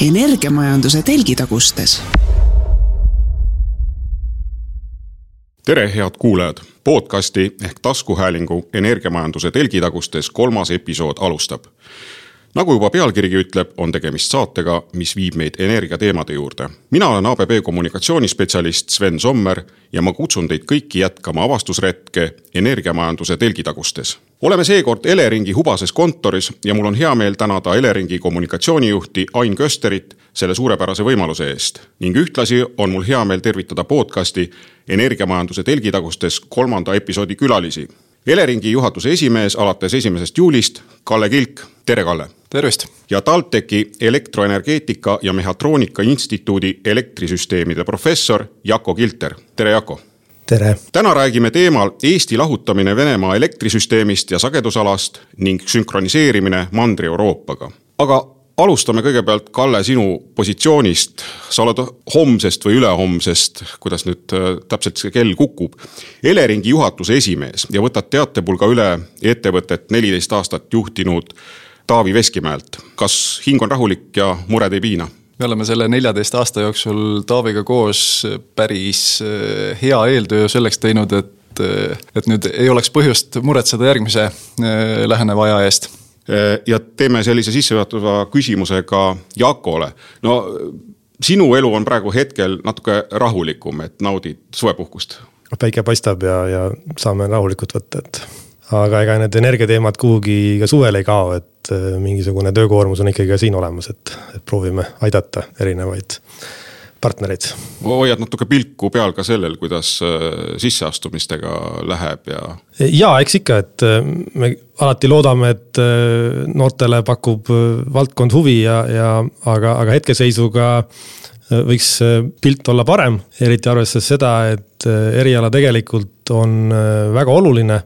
energiamajanduse telgitagustes. tere, head kuulajad. podcasti ehk taskuhäälingu Energiamajanduse telgitagustes kolmas episood alustab nagu juba pealkirigi ütleb, on tegemist saatega, mis viib meid energiateemade juurde. mina olen ABB kommunikatsioonispetsialist Sven Sommer ja ma kutsun teid kõiki jätkama avastusretke energiamajanduse telgitagustes. oleme seekord Eleringi hubases kontoris ja mul on hea meel tänada Eleringi kommunikatsioonijuhti Ain Kösterit selle suurepärase võimaluse eest. ning ühtlasi on mul hea meel tervitada podcasti Energiamajanduse telgitagustes kolmanda episoodi külalisi Eleringi juhatuse esimees alates esimesest juulist, Kalle Kilk, tere Kalle! tervist! ja TalTechi elektroenergeetika ja mehhatroonika instituudi elektrisüsteemide professor Jako Kilter, tere Jako! tere! täna räägime teemal Eesti lahutamine Venemaa elektrisüsteemist ja sagedusalast ning sünkroniseerimine Mandri-Euroopaga. aga alustame kõigepealt, Kalle, sinu positsioonist. sa oled homsest või ülehomsest, kuidas nüüd äh, täpselt see kell kukub, Eleringi juhatuse esimees ja võtad teatepulga üle ettevõtet neliteist aastat juhtinud Taavi Veskimäelt. kas hing on rahulik ja mured ei piina? me oleme selle neljateist aasta jooksul Taaviga koos päris äh, hea eeltöö selleks teinud, et, äh, et nüüd ei oleks põhjust muretseda järgmise läheneva aja eest ja teeme sellise sissejuhatava küsimuse ka Jakole. no sinu elu on praegu hetkel natuke rahulikum, et naudid suvepuhkust. päike paistab ja, ja saame rahulikult võtta, et aga ega need energiateemad kuhugi ka suvel ei kao, et äh, mingisugune töökoormus on ikkagi ka siin olemas, et, et proovime aidata erinevaid partnereid. hoiad natuke pilku peal ka sellel, kuidas äh, sisseastumistega läheb ja. ja eks ikka, et äh, me alati loodame, et äh, noortele pakub valdkond huvi ja, ja aga, aga hetkeseisuga võiks pilt olla parem, eriti arvestades seda, et eriala tegelikult on väga oluline.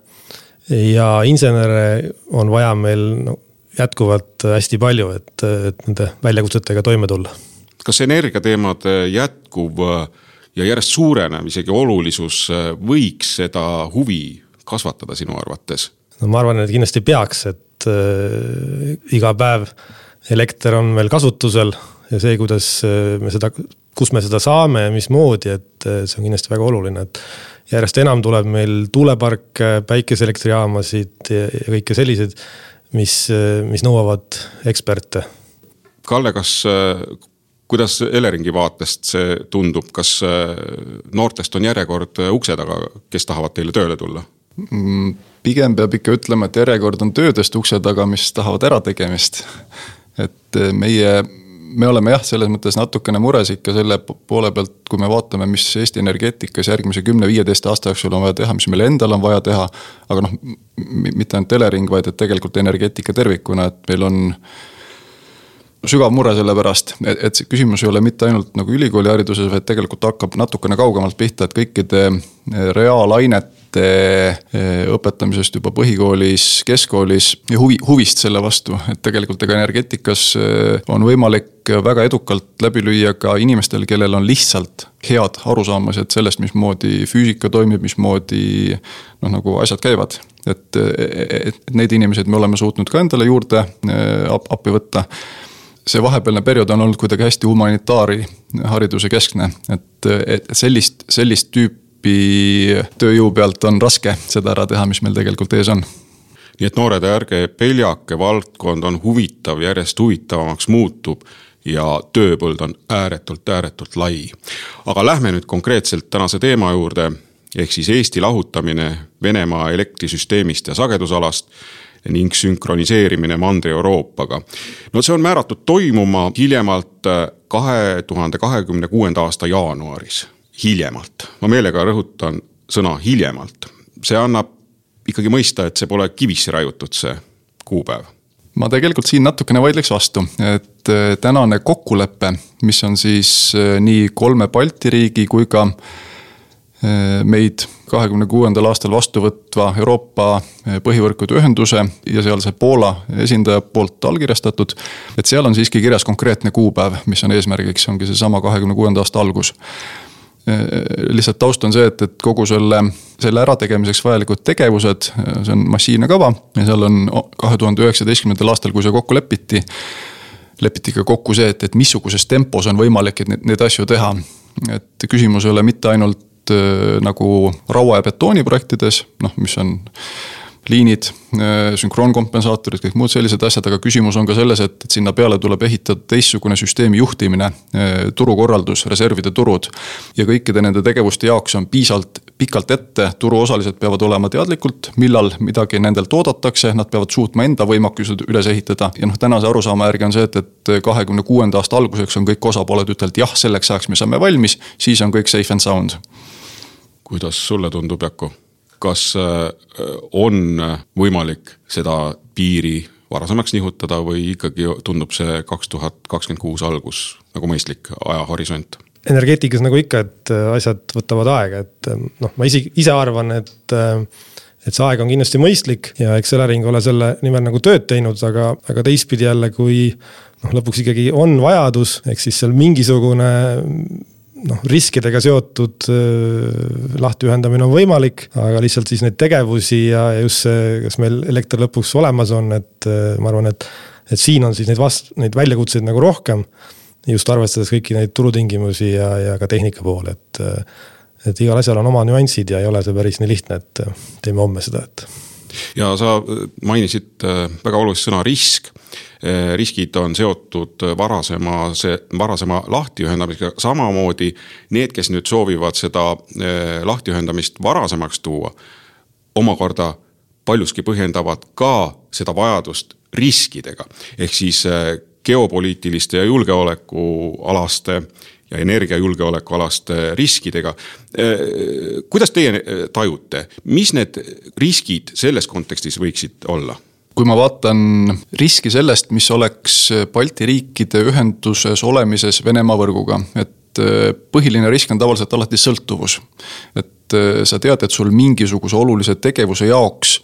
ja insenere on vaja meil no, jätkuvalt hästi palju, et, et nende väljakutsetega toime tulla kas energiateemade jätkuv ja järjest suurenev isegi olulisus võiks seda huvi kasvatada sinu arvates? no ma arvan, et kindlasti peaks, et äh, iga päev elekter on meil kasutusel ja see, kuidas äh, me seda, kus me seda saame ja mismoodi, et äh, see on kindlasti väga oluline, et järjest enam tuleb meil tuuleparke, päikeseelektrijaamasid ja, ja kõike selliseid, mis, äh, mis nõuavad eksperte. Kalle, kas kuidas Eleringi vaatest see tundub, kas äh, noortest on järjekord äh, ukse taga, kes tahavad teile tööle tulla? Mm, pigem peab ikka ütlema, et järjekord on töödest ukse taga, mis tahavad ärategemist. et äh, meie, me oleme jah, selles mõttes natukene mures ikka selle poole pealt, kui me vaatame, mis Eesti energeetikas järgmise kümne-viieteist aasta jooksul on vaja teha, mis meil endal on vaja teha. aga noh, mitte ainult Elering, vaid et tegelikult energeetika tervikuna, et meil on sügav mure selle pärast, et, et see küsimus ei ole mitte ainult nagu ülikoolihariduses, vaid tegelikult hakkab natukene kaugemalt pihta, et kõikide eh, reaalainete eh, õpetamisest juba põhikoolis, keskkoolis ja huvi, huvist selle vastu, et tegelikult ega energeetikas eh, on võimalik väga edukalt läbi lüüa ka inimestel, kellel on lihtsalt head arusaamised sellest, mismoodi füüsika toimib, mismoodi noh, nagu asjad käivad. et, et neid inimesed me oleme suutnud ka endale juurde appi võtta see vahepealne periood on olnud kuidagi hästi humanitaari hariduse keskne, et, et sellist, sellist tüüpi tööjõu pealt on raske seda ära teha, mis meil tegelikult ees on nii et noored, ärge peljake, valdkond on huvitav, järjest huvitavamaks muutub ja tööpõld on ääretult, ääretult lai. aga lähme nüüd konkreetselt tänase teema juurde, ehk siis Eesti lahutamine Venemaa elektrisüsteemist ja sagedusalast ning sünkroniseerimine Mandri-Euroopaga. no see on määratud toimuma hiljemalt äh, kahe tuhande kahekümne kuuenda aasta jaanuaris, hiljemalt. ma meelega rõhutan sõna hiljemalt, see annab ikkagi mõista, et see pole kivisse raiutud, see kuupäev ma tegelikult siin natukene vaidleks vastu, et äh, tänane kokkulepe, mis on siis äh, nii kolme Balti riigi kui ka meid kahekümne kuuendal aastal vastu võtva Euroopa eh, põhivõrkude ühenduse ja sealse Poola esindaja poolt allkirjastatud. et seal on siiski kirjas konkreetne kuupäev, mis on eesmärgiks, ongi seesama kahekümne kuuenda aasta algus eh, lihtsalt taust on see, et, et kogu selle, selle ärategemiseks vajalikud tegevused, see on massiivne kava ja seal on kahe tuhande üheksateistkümnendal aastal, kui see kokku lepiti lepiti ka kokku see, et, et missuguses tempos on võimalik, et neid, neid asju teha. et küsimus ei ole mitte ainult äh, nagu raua ja betooni projektides, noh, mis on liinid, äh, sünkroonkompensaatorid, kõik muud sellised asjad, aga küsimus on ka selles, et, et sinna peale tuleb ehitada teistsugune süsteemi juhtimine, äh, turukorraldus, reservide turud. ja kõikide nende tegevuste jaoks on piisavalt pikalt ette, turuosalised peavad olema teadlikult, millal midagi nendelt oodatakse, nad peavad suutma enda võimekused üles ehitada. ja noh, tänase arusaama järgi on see, et, et kahekümne kuuenda aasta alguseks on kõik osapooled ütelnud jah, selleks ajaks me saame valmis, siis on kõik safe and sound. Kuidas sulle tundub, Jaku? kas äh, on võimalik seda piiri varasemaks nihutada või ikkagi tundub see kaks tuhat kakskümmend kuus algus nagu mõistlik ajahorisont? energeetikas nagu ikka, et äh, asjad võtavad aega, et äh, noh, ma isi, ise arvan, et et see aeg on kindlasti mõistlik ja eks Elering ole selle nimel nagu tööd teinud, aga, aga teistpidi jälle, kui noh, lõpuks ikkagi on vajadus, ehk siis seal mingisugune noh, riskidega seotud äh, lahtiühendamine on võimalik, aga lihtsalt siis neid tegevusi ja just see, kas meil elekter lõpuks olemas on, et äh, ma arvan, et. et siin on siis neid vast-, neid väljakutseid nagu rohkem. just arvestades kõiki neid turutingimusi ja, ja ka tehnika poole, et. Äh, et igal asjal on oma nüansid ja ei ole see päris nii lihtne, et teeme homme seda, et. Ja sa mainisid väga olulist sõna risk Eh, riskid on seotud varasema, see varasema lahtiühendamisega, samamoodi need, kes nüüd soovivad seda lahtiühendamist varasemaks tuua, omakorda paljuski põhjendavad ka seda vajadust riskidega. ehk siis geopoliitiliste ja julgeolekualaste ja energiajulgeolekualaste riskidega. kuidas teie tajute, mis need riskid selles kontekstis võiksid olla? kui ma vaatan riski sellest, mis oleks Balti riikide ühenduses olemises Venemaa võrguga, et äh, põhiline risk on tavaliselt alati sõltuvus. et äh, sa tead, et sul mingisuguse olulise tegevuse jaoks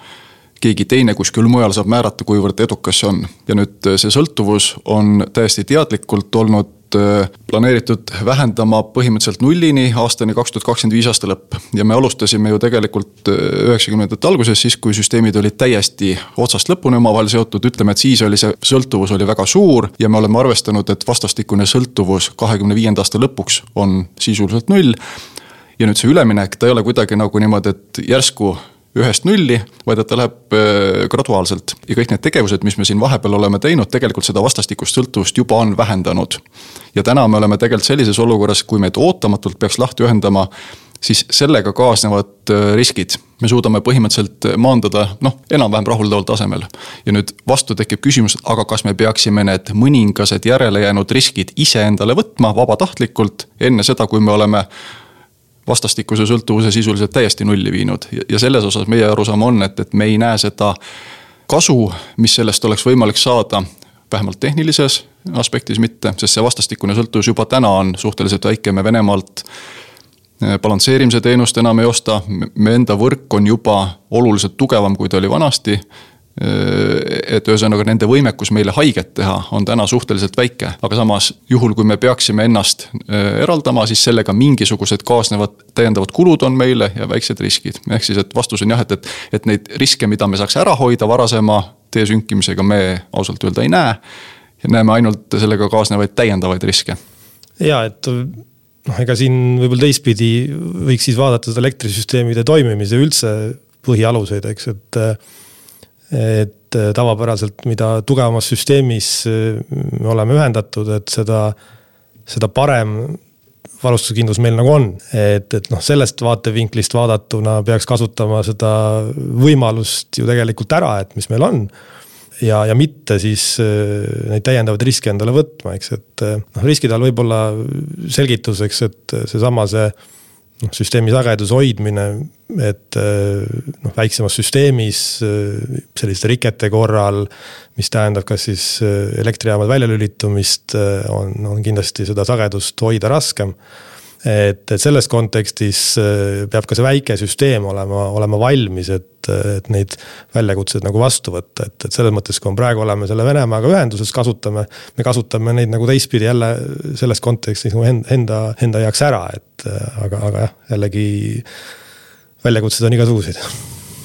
keegi teine kuskil mujal saab määrata, kuivõrd edukas see on. ja nüüd äh, see sõltuvus on täiesti teadlikult olnud Äh, planeeritud vähendama põhimõtteliselt nullini aastani kaks tuhat kakskümmend viis aasta lõpp. ja me alustasime ju tegelikult äh, üheksakümnendate alguses, siis kui süsteemid olid täiesti otsast lõpuni omavahel seotud, ütleme, et siis oli see sõltuvus oli väga suur ja me oleme arvestanud, et vastastikune sõltuvus kahekümne viienda aasta lõpuks on sisuliselt null. ja nüüd see üleminek, ta ei ole kuidagi nagu niimoodi, et järsku ühest nulli, vaid et ta läheb äh, graduaalselt. ja kõik need tegevused, mis me siin vahepeal oleme teinud, tegelikult seda vastastikust sõltuvust juba on vähendanud. ja täna me oleme tegelikult sellises olukorras, kui meid ootamatult peaks lahti ühendama, siis sellega kaasnevad äh, riskid me suudame põhimõtteliselt maandada noh, enam-vähem rahuldaval tasemel. ja nüüd vastu tekib küsimus, aga kas me peaksime need mõningased järelejäänud riskid iseendale võtma vabatahtlikult enne seda, kui me oleme vastastikuse sõltuvuse sisuliselt täiesti nulli viinud. Ja selles osas meie arusaam on, et, et me ei näe seda kasu, mis sellest oleks võimalik saada vähemalt tehnilises aspektis mitte, sest see vastastikune sõltuvus juba täna on suhteliselt väike, me Venemaalt eh, balansseerimise teenust enam ei osta, me enda võrk on juba oluliselt tugevam, kui ta oli vanasti. Äh, et ühesõnaga nende võimekus meile haiget teha on täna suhteliselt väike, aga samas juhul, kui me peaksime ennast äh, eraldama, siis sellega mingisugused kaasnevad täiendavad kulud on meile ja väiksed riskid. ehk siis, et vastus on jah, et, et, et neid riske, mida me saaks ära hoida varasema tee sünkimisega, me ausalt öelda ei näe. näeme ainult sellega kaasnevaid täiendavaid riske. ja et noh, ega siin võib-olla teistpidi võiks siis vaadata seda elektrisüsteemide toimimise üldse põhialuseid, eks, et et äh, tavapäraselt, mida tugevamas süsteemis äh, me oleme ühendatud, et seda, seda parem varustuskindlus meil nagu on. et, et noh, sellest vaatevinklist vaadatuna peaks kasutama seda võimalust ju tegelikult ära, et mis meil on. ja, ja mitte siis äh, neid täiendavaid riske endale võtma, eks, et noh, riskide all võib-olla selgituseks, et seesama see, see noh, süsteemi sageduse hoidmine, et eh, noh, väiksemas süsteemis eh, selliste rikete korral, mis tähendab kas siis eh, elektrijaamade väljalülitumist, on, on kindlasti seda sagedust hoida raskem et, et selles kontekstis äh, peab ka see väike süsteem olema, olema valmis, et, et neid väljakutseid nagu vastu võtta, et, et selles mõttes, kui me praegu oleme selle Venemaaga ühenduses, kasutame. me kasutame neid nagu teistpidi jälle selles kontekstis nagu enda, enda heaks ära, et aga, aga jah, jällegi väljakutsed on igasuguseid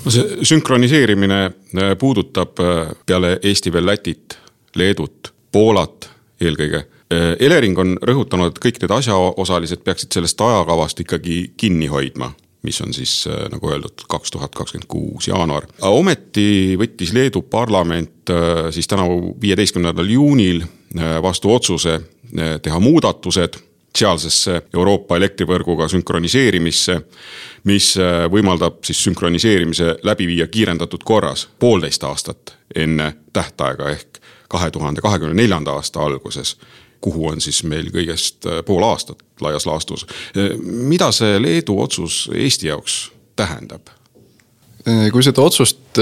no see sünkroniseerimine äh, puudutab äh, peale Eesti veel Lätit, Leedut, Poolat eelkõige. Elering on rõhutanud, et kõik need asjaosalised peaksid sellest ajakavast ikkagi kinni hoidma mis on siis nagu öeldud, kaks tuhat kakskümmend kuus jaanuar. ometi võttis Leedu parlament siis tänavu viieteistkümnendal juunil vastu otsuse teha muudatused sealsesse Euroopa elektrivõrguga sünkroniseerimisse, mis äh, võimaldab siis sünkroniseerimise läbi viia kiirendatud korras poolteist aastat enne tähtaega ehk kahe tuhande kahekümne neljanda aasta alguses kuhu on siis meil kõigest äh, pool aastat laias laastus. Äh, mida see Leedu otsus Eesti jaoks tähendab? kui seda otsust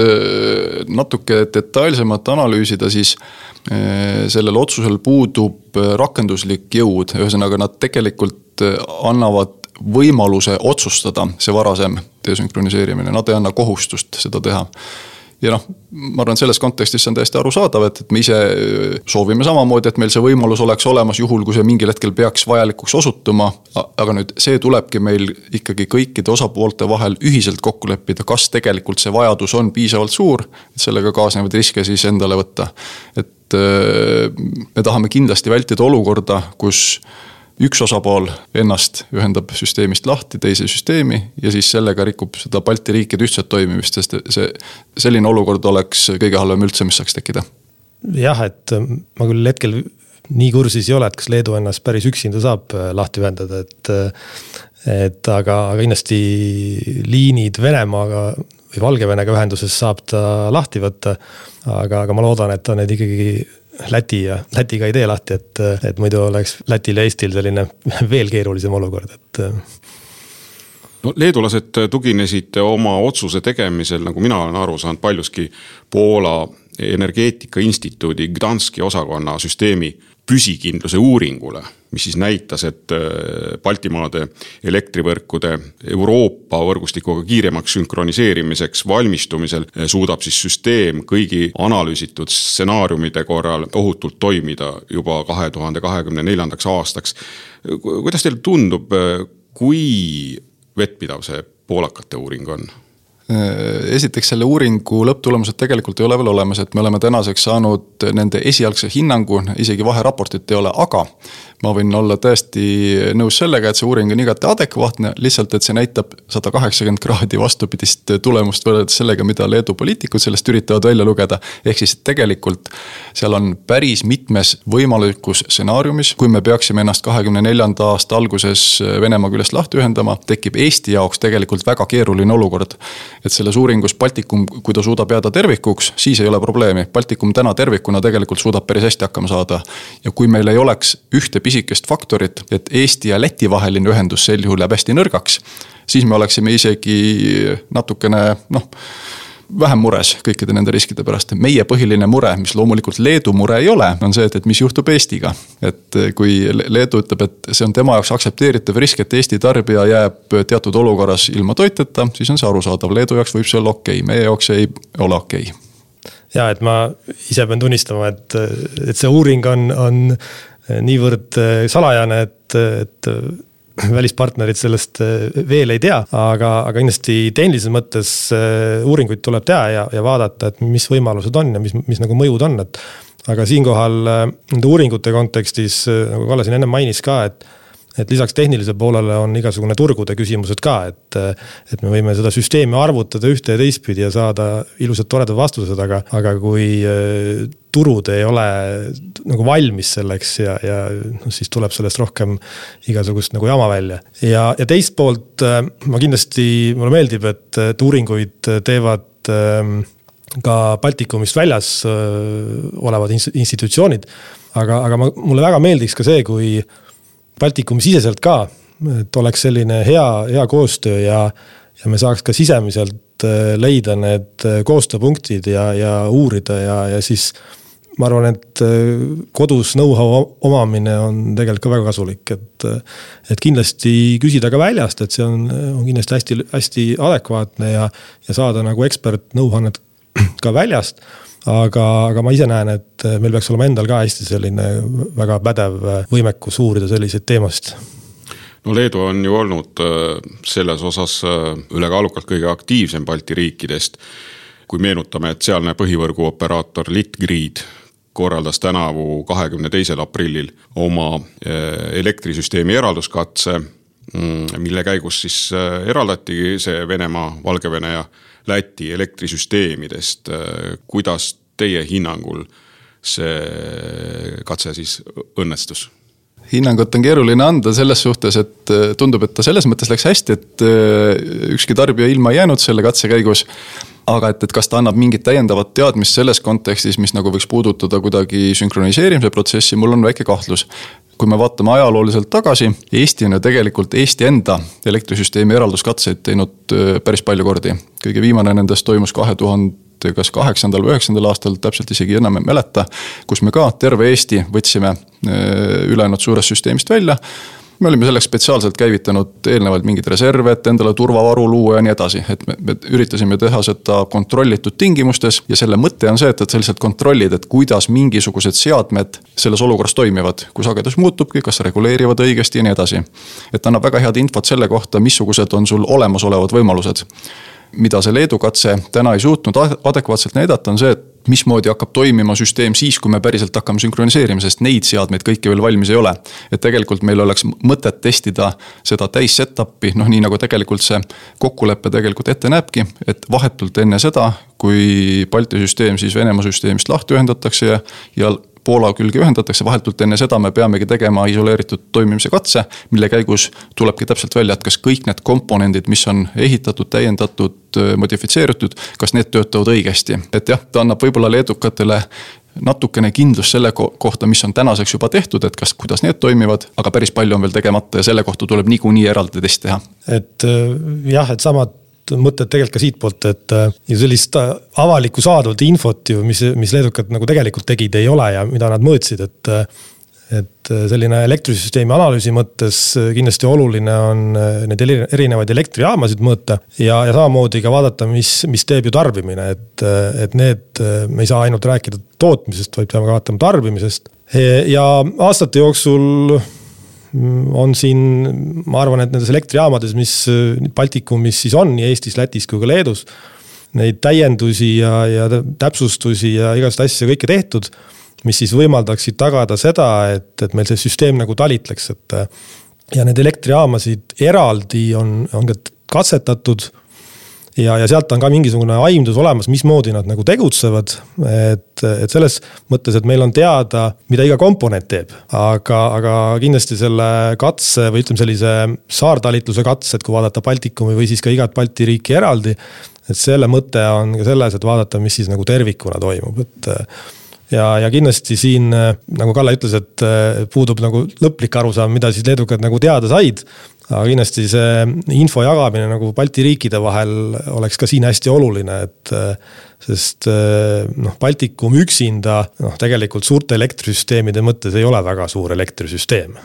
natuke detailsemalt analüüsida, siis sellel otsusel puudub rakenduslik jõud, ühesõnaga nad tegelikult annavad võimaluse otsustada see varasem desünkroniseerimine, nad ei anna kohustust seda teha ja noh, ma arvan, selles kontekstis see on täiesti arusaadav, et, et me ise soovime samamoodi, et meil see võimalus oleks olemas juhul, kui see mingil hetkel peaks vajalikuks osutuma. aga nüüd see tulebki meil ikkagi kõikide osapoolte vahel ühiselt kokku leppida, kas tegelikult see vajadus on piisavalt suur, et sellega kaasnevaid riske siis endale võtta. et me tahame kindlasti vältida olukorda, kus üks osapool ennast ühendab süsteemist lahti teise süsteemi ja siis sellega rikub seda Balti riikide ühtset toimimist, sest see, selline olukord oleks kõige halvem üldse, mis saaks tekkida. jah, et ma küll hetkel nii kursis ei ole, et kas Leedu ennast päris üksinda saab äh, lahti ühendada, et. Äh, et aga, aga kindlasti liinid Venemaaga või Valgevenega ühenduses saab ta lahti võtta. aga, aga ma loodan, et ta need ikkagi Läti ja Lätiga ei tee lahti, et, et muidu oleks Lätil ja Eestil selline veel keerulisem olukord, et. no leedulased tuginesid oma otsuse tegemisel, nagu mina olen aru saanud, paljuski Poola energeetika instituudi Gdanski osakonna süsteemi püsikindluse uuringule, mis siis näitas, et äh, Baltimaade elektrivõrkude Euroopa võrgustikuga kiiremaks sünkroniseerimiseks valmistumisel äh, suudab siis süsteem kõigi analüüsitud stsenaariumide korral ohutult toimida juba kahe tuhande kahekümne neljandaks aastaks. kuidas teile tundub, äh, kui vettpidav see poolakate uuring on? Äh, esiteks selle uuringu lõpptulemused tegelikult ei ole veel olemas, et me oleme tänaseks saanud nende esialgse hinnangu, isegi vaheraportit ei ole, aga ma võin olla täiesti nõus sellega, et see uuring on igati adekvaatne, lihtsalt et see näitab sada kaheksakümmend kraadi vastupidist tulemust võrreldes sellega, mida Leedu poliitikud sellest üritavad välja lugeda. ehk siis tegelikult seal on päris mitmes võimalikus stsenaariumis, kui me peaksime ennast kahekümne neljanda aasta alguses Venemaa küljest lahti ühendama, tekib Eesti jaoks tegelikult väga keeruline olukord. Et selles uuringus Baltikum, kui ta suudab jääda tervikuks, siis ei ole probleemi, Baltikum täna tervikuna tegelikult suudab päris hästi hakkama saada. ja kui meil ei oleks ühte pisikest faktorit, et Eesti ja Läti vaheline ühendus sel juhul jääb hästi nõrgaks. siis me oleksime isegi natukene noh vähem mures kõikide nende riskide pärast. meie põhiline mure, mis loomulikult Leedu mure ei ole, on see, et, et mis juhtub Eestiga. et kui Leedu ütleb, et see on tema jaoks aktsepteeritav risk, et Eesti tarbija jääb teatud olukorras ilma toiteta, siis on see arusaadav, Leedu jaoks võib see olla okei okay., meie jaoks ei ole okei okay ja et ma ise pean tunnistama, et, et see uuring on, on niivõrd salajane, et, et välispartnerid sellest äh, veel ei tea, aga, aga kindlasti tehnilises mõttes uuringuid tuleb teha ja, ja vaadata, et mis võimalused on ja mis, mis nagu mõjud on, et. aga siinkohal nende uuringute kontekstis, nagu Kalle siin enne mainis ka, et et lisaks tehnilisele poolele on igasugune turgude küsimused ka, et. et me võime seda süsteemi arvutada ühte ja teistpidi ja saada ilusad toredad vastused, aga, aga kui äh, turud ei ole nagu valmis selleks ja, ja noh, siis tuleb sellest rohkem igasugust nagu jama välja. ja, ja teist poolt äh, ma kindlasti, mulle meeldib, et, et uuringuid teevad ähm, ka Baltikumist väljas olevad institutsioonid. aga, aga ma, mulle väga meeldiks ka see, kui Baltikumi siseselt ka, et oleks selline hea, hea koostöö ja, ja me saaks ka sisemiselt äh, leida need äh, koostööpunktid ja, ja uurida ja, ja siis ma arvan, et äh, kodus know-how omamine on tegelikult ka väga kasulik, et. et kindlasti küsida ka väljast, et see on, on kindlasti hästi, hästi adekvaatne ja, ja saada nagu ekspert nõuannet ka väljast aga, aga ma ise näen, et meil peaks olema endal ka hästi selline väga pädev võimekus uurida selliseid teemasid no Leedu on ju olnud äh, selles osas ülekaalukalt kõige aktiivsem Balti riikidest. kui meenutame, et sealne põhivõrguoperaator Litgrid korraldas tänavu kahekümne teisel aprillil oma elektrisüsteemi eralduskatse, mm, mille käigus siis eraldatigi see Venemaa, Valgevene ja Läti elektrisüsteemidest. kuidas teie hinnangul see katse siis õnnestus? hinnangut on keeruline anda selles suhtes, et äh, tundub, et ta selles mõttes läks hästi, et äh, ükski tarbija ilma ei jäänud selle katse käigus. aga et, et kas ta annab mingit täiendavat teadmist selles kontekstis, mis nagu võiks puudutada kuidagi sünkroniseerimise protsessi, mul on väike kahtlus kui me vaatame ajalooliselt tagasi, Eesti on ju tegelikult Eesti enda elektrisüsteemi eralduskatseid teinud äh, päris palju kordi. kõige viimane nendest toimus kahe tuhande kas kaheksandal või üheksandal aastal, täpselt isegi enam ei mäleta. kus me ka terve Eesti võtsime äh, ülejäänud suurest süsteemist välja me olime selleks spetsiaalselt käivitanud eelnevalt mingeid reserve, et endale turvavaru luua ja nii edasi, et me, me üritasime teha seda kontrollitud tingimustes. ja selle mõte on see, et, et sa lihtsalt kontrollid, et kuidas mingisugused seadmed selles olukorras toimivad, kui sagedus muutubki, kas reguleerivad õigesti ja nii edasi. et annab väga head infot selle kohta, missugused on sul olemasolevad võimalused mida see Leedu katse täna ei suutnud adekvaatselt näidata, on see, et mismoodi hakkab toimima süsteem siis, kui me päriselt hakkame sünkroniseerima, sest neid seadmeid kõiki veel valmis ei ole. et tegelikult meil oleks mõtet testida seda täis setup'i, noh nii nagu tegelikult see kokkulepe tegelikult ette näebki, et vahetult enne seda, kui Balti süsteem siis Venemaa süsteemist lahti ühendatakse ja, ja Poola külge ühendatakse, vahetult enne seda me peamegi tegema isoleeritud toimimise katse, mille käigus tulebki täpselt välja, et kas kõik need komponendid, mis on ehitatud, täiendatud, modifitseeritud, kas need töötavad õigesti. et jah, ta annab võib-olla leedukatele natukene kindlust selle kohta, mis on tänaseks juba tehtud, et kas, kuidas need toimivad, aga päris palju on veel tegemata ja selle kohta tuleb niikuinii eraldi test teha. et jah, et samad mõtted tegelikult ka siitpoolt, et äh, ju sellist äh, avalikku saadavat infot ju, mis, mis leedukad nagu tegelikult tegid, ei ole ja mida nad mõõtsid, et. Äh, et selline elektrisüsteemi analüüsi mõttes kindlasti oluline on neid erinevaid elektrijaamasid mõõta. ja, ja samamoodi ka vaadata, mis, mis teeb ju tarbimine, et, et need, me ei saa ainult rääkida tootmisest, vaid peame ka vaatama tarbimisest. ja aastate jooksul on siin, ma arvan, et nendes elektrijaamades, mis Baltikumis siis on nii Eestis, Lätis kui ka Leedus. Neid täiendusi ja, ja täpsustusi ja igasuguseid asju kõike tehtud. mis siis võimaldaksid tagada seda, et, et meil see süsteem nagu talitleks, et. ja neid elektrijaamasid eraldi on, on ka katsetatud ja, ja sealt on ka mingisugune aimdus olemas, mismoodi nad nagu tegutsevad. et, et selles mõttes, et meil on teada, mida iga komponent teeb, aga, aga kindlasti selle katse või ütleme sellise saartalitluse katsed, kui vaadata Baltikumi või siis ka igat Balti riiki eraldi. et selle mõte on ka selles, et vaadata, mis siis nagu tervikuna toimub, et ja, ja kindlasti siin nagu Kalle ütles, et puudub nagu lõplik arusaam, mida siis leedukad nagu teada said aga kindlasti see info jagamine nagu Balti riikide vahel oleks ka siin hästi oluline, et. sest noh, Baltikum üksinda noh, tegelikult suurte elektrisüsteemide mõttes ei ole väga suur elektrisüsteem.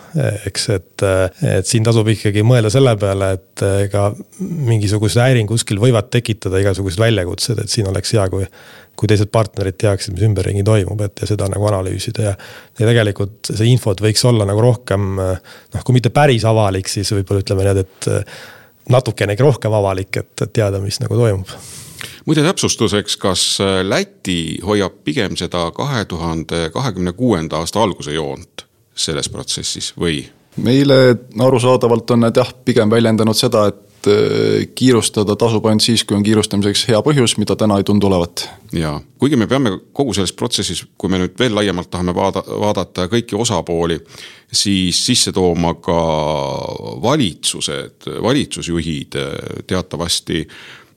eks, et, et siin tasub ikkagi mõelda selle peale, et ega mingisugused häiring kuskil võivad tekitada igasugused väljakutsed, et siin oleks hea, kui kui teised partnerid teaksid, mis ümberringi toimub, et ja seda nagu analüüsida ja. ja tegelikult see infot võiks olla nagu rohkem noh, kui mitte päris avalik, siis võib-olla ütleme niimoodi, et natukenegi rohkem avalik, et, et teada, mis nagu toimub muide täpsustuseks, kas Läti hoiab pigem seda kahe tuhande kahekümne kuuenda aasta alguse joont selles protsessis või? meile arusaadavalt on nad jah, pigem väljendanud seda, et Äh, kiirustada tasub ainult siis, kui on kiirustamiseks hea põhjus, mida täna ei tundu olevat. ja, kuigi me peame kogu selles protsessis, kui me nüüd veel laiemalt tahame vaada, vaadata kõiki osapooli, siis sisse tooma ka valitsused, valitsusjuhid teatavasti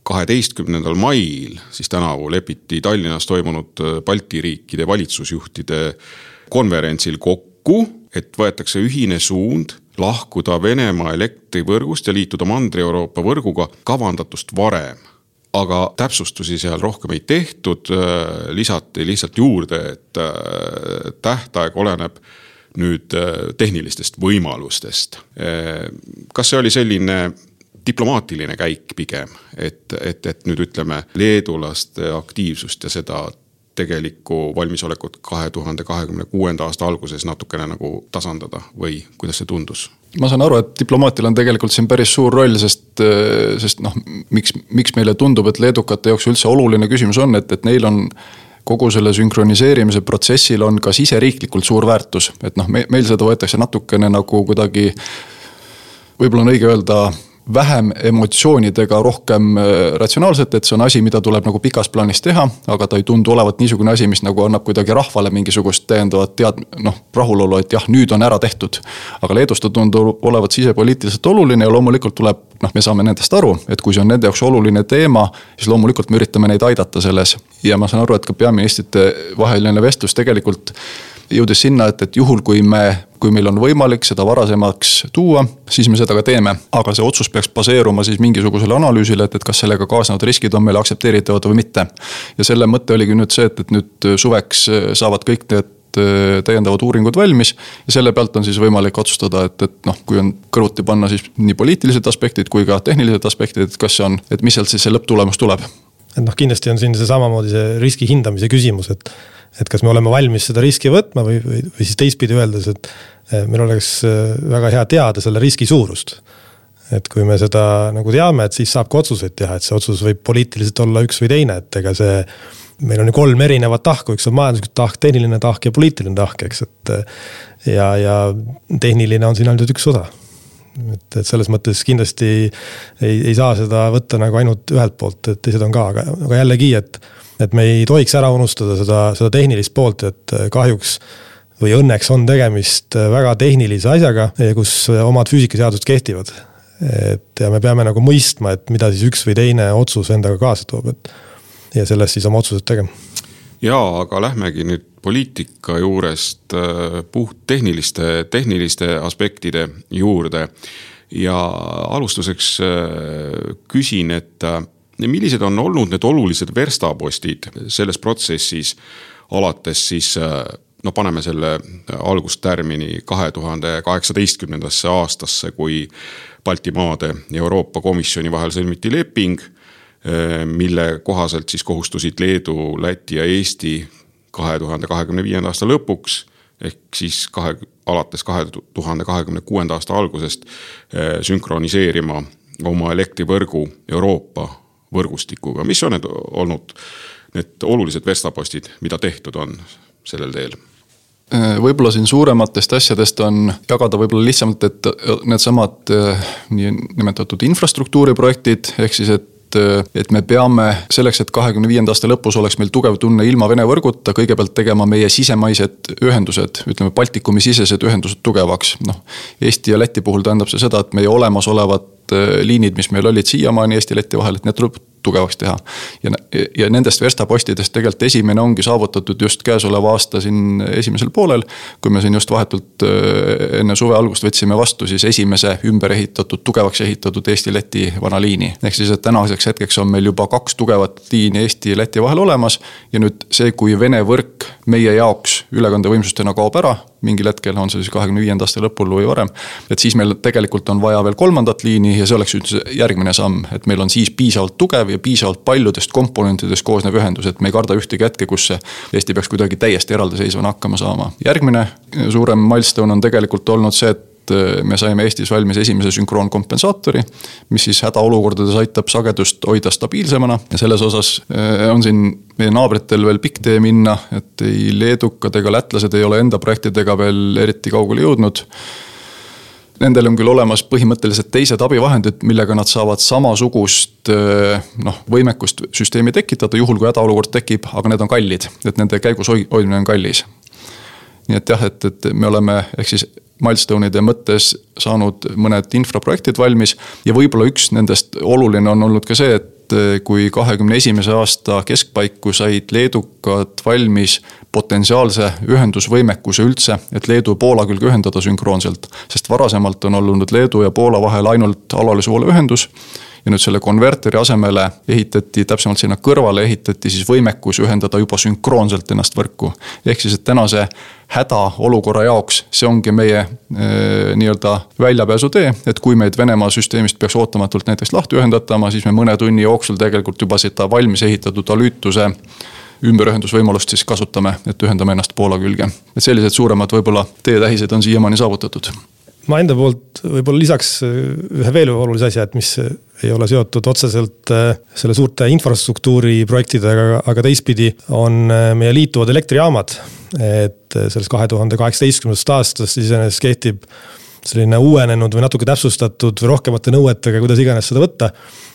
kaheteistkümnendal mail siis tänavu lepiti Tallinnas toimunud Balti riikide valitsusjuhtide konverentsil kokku, et võetakse ühine suund lahkuda Venemaa elektrivõrgust ja liituda Mandri-Euroopa võrguga kavandatust varem. aga täpsustusi seal rohkem ei tehtud, äh, lisati lihtsalt juurde, et äh, tähtaeg oleneb nüüd äh, tehnilistest võimalustest. kas see oli selline diplomaatiline käik pigem, et, et, et nüüd ütleme, leedulaste aktiivsust ja seda tegelikku valmisolekut kahe tuhande kahekümne kuuenda aasta alguses natukene nagu tasandada või kuidas see tundus? ma saan aru, et diplomaatil on tegelikult siin päris suur roll, sest, sest noh, miks, miks meile tundub, et leedukate jaoks üldse oluline küsimus on, et, et neil on kogu selle sünkroniseerimise protsessil on ka siseriiklikult suur väärtus, et noh, me, meil seda võetakse natukene nagu kuidagi võib-olla on õige öelda vähem emotsioonidega, rohkem äh, ratsionaalselt, et see on asi, mida tuleb nagu pikas plaanis teha. aga ta ei tundu olevat niisugune asi, mis nagu annab kuidagi rahvale mingisugust täiendavat tead-, noh, rahulolu, et jah, nüüd on ära tehtud. aga Leedus ta tundub olevat sisepoliitiliselt oluline ja loomulikult tuleb, noh, me saame nendest aru, et kui see on nende jaoks oluline teema, siis loomulikult me üritame neid aidata selles. ja ma saan aru, et ka peaministrite vaheline vestlus tegelikult jõudes sinna, et, et juhul, kui me, kui meil on võimalik seda varasemaks tuua, siis me seda ka teeme. aga see otsus peaks baseeruma siis mingisugusele analüüsile, et, et kas sellega kaasnevad riskid on meile aktsepteeritavad või mitte. ja selle mõte oligi nüüd see, et, et nüüd suveks saavad kõik need äh, täiendavad uuringud valmis. ja selle pealt on siis võimalik otsustada, et, et noh, kui on kõrvuti panna siis nii poliitilised aspektid kui ka tehnilised aspektid, et kas see on, et mis sealt siis see lõpptulemus tuleb. et noh, kindlasti on siin see samamoodi see riski hindamise küsimus, et et kas me oleme valmis seda riski võtma või, või, või siis teistpidi öeldes, et meil oleks äh, väga hea teada selle riski suurust. et kui me seda nagu teame, et siis saab ka otsuseid teha, et see otsus võib poliitiliselt olla üks või teine, et ega see. meil on ju kolm erinevat tahku, üks on majanduslik tahk, tehniline tahk ja poliitiline tahk, eks, et. ja, ja tehniline on siin ainult üks osa et, et selles mõttes kindlasti ei, ei saa seda võtta nagu ainult ühelt poolt, et teised on ka, aga, aga jällegi, et et me ei tohiks ära unustada seda, seda tehnilist poolt, et kahjuks või õnneks on tegemist väga tehnilise asjaga, kus omad füüsikaseadused kehtivad. et ja me peame nagu mõistma, et mida siis üks või teine otsus endaga kaasa toob, et ja sellest siis oma otsused tegema. jaa, aga lähmegi nüüd poliitika juurest puht tehniliste, tehniliste aspektide juurde. ja alustuseks küsin, et millised on olnud need olulised verstapostid selles protsessis, alates siis no paneme selle algustärmini kahe tuhande kaheksateistkümnendasse aastasse, kui Baltimaade ja Euroopa Komisjoni vahel sõlmiti leping, mille kohaselt siis kohustusid Leedu, Läti ja Eesti kahe tuhande kahekümne viienda aasta lõpuks ehk siis kahe, alates kahe tuhande kahekümne kuuenda aasta algusest sünkroniseerima oma elektrivõrgu Euroopa võrgustikuga, mis on need olnud need olulised verstapostid, mida tehtud on sellel teel? Äh, võib-olla siin suurematest asjadest on jagada võib-olla lihtsamalt, et needsamad äh, niinimetatud infrastruktuuriprojektid, ehk siis, et et me peame selleks, et kahekümne viienda aasta lõpus oleks meil tugev tunne ilma Vene võrguta, kõigepealt tegema meie sisemaised ühendused, ütleme Baltikumi sisesed ühendused tugevaks. noh, Eesti ja Läti puhul tähendab see seda, et meie olemasolevad liinid, mis meil olid siiamaani Eesti-Läti vahel, et need tuleb tugevaks teha. ja, ja nendest verstapostidest tegelikult esimene ongi saavutatud just käesoleva aasta siin esimesel poolel. kui me siin just vahetult äh, enne suve algust võtsime vastu siis esimese ümber ehitatud, tugevaks ehitatud Eesti-Läti vana liini. ehk siis, et tänaseks hetkeks on meil juba kaks tugevat liini Eesti ja Läti vahel olemas. ja nüüd see, kui Vene võrk meie jaoks ülekandevõimsustena kaob ära mingil hetkel, on see siis kahekümne viienda aasta lõpul või varem. et siis meil tegelikult on vaja veel kolmandat liini ja see oleks üldse järgmine samm, et meil on siis piisavalt tugev ja piisavalt paljudest komponentidest koosnev ühendus, et me ei karda ühtegi hetke, kus Eesti peaks kuidagi täiesti eraldiseisvana hakkama saama. järgmine suurem milstone on tegelikult olnud see, et me saime Eestis valmis esimese sünkroonkompensaatori, mis siis hädaolukordades aitab sagedust hoida stabiilsemana ja selles osas eh, on siin meie naabritel veel pikk tee minna, et ei leedukad ega lätlased ei ole enda projektidega veel eriti kaugele jõudnud Nendel on küll olemas põhimõtteliselt teised abivahendid, millega nad saavad samasugust noh, võimekust süsteemi tekitada, juhul kui hädaolukord tekib, aga need on kallid, et nende käigus hoidmine on kallis. nii et jah, et, et me oleme, ehk siis milstone'ide mõttes saanud mõned infraprojektid valmis ja võib-olla üks nendest oluline on olnud ka see, et kui kahekümne esimese aasta keskpaiku said leedukad valmis potentsiaalse ühendusvõimekuse üldse, et Leedu ja Poola külge ühendada sünkroonselt. sest varasemalt on olnud Leedu ja Poola vahel ainult alalise voole ühendus ja nüüd selle konverteri asemele ehitati, täpsemalt sinna kõrvale ehitati siis võimekus ühendada juba sünkroonselt ennast võrku. ehk siis, et tänase hädaolukorra jaoks, see ongi meie e, nii-öelda väljapääsutee, et kui meid Venemaa süsteemist peaks ootamatult näiteks lahti ühendatama, siis me mõne tunni jooksul tegelikult juba seda valmis ehitatud alüütuse ümberühendusvõimalust siis kasutame, et ühendame ennast Poola külge. et sellised suuremad võib-olla teetähised on siiamaani saavutatud ma enda poolt võib-olla lisaks ühe veel olulise asja, et mis ei ole seotud otseselt selle suurte infrastruktuuri projektidega, aga teistpidi on meie liituvad elektrijaamad. et sellest kahe tuhande kaheksateistkümnendast aastast iseenesest kehtib selline uuenenud või natuke täpsustatud või rohkemate nõuetega, kuidas iganes seda võtta.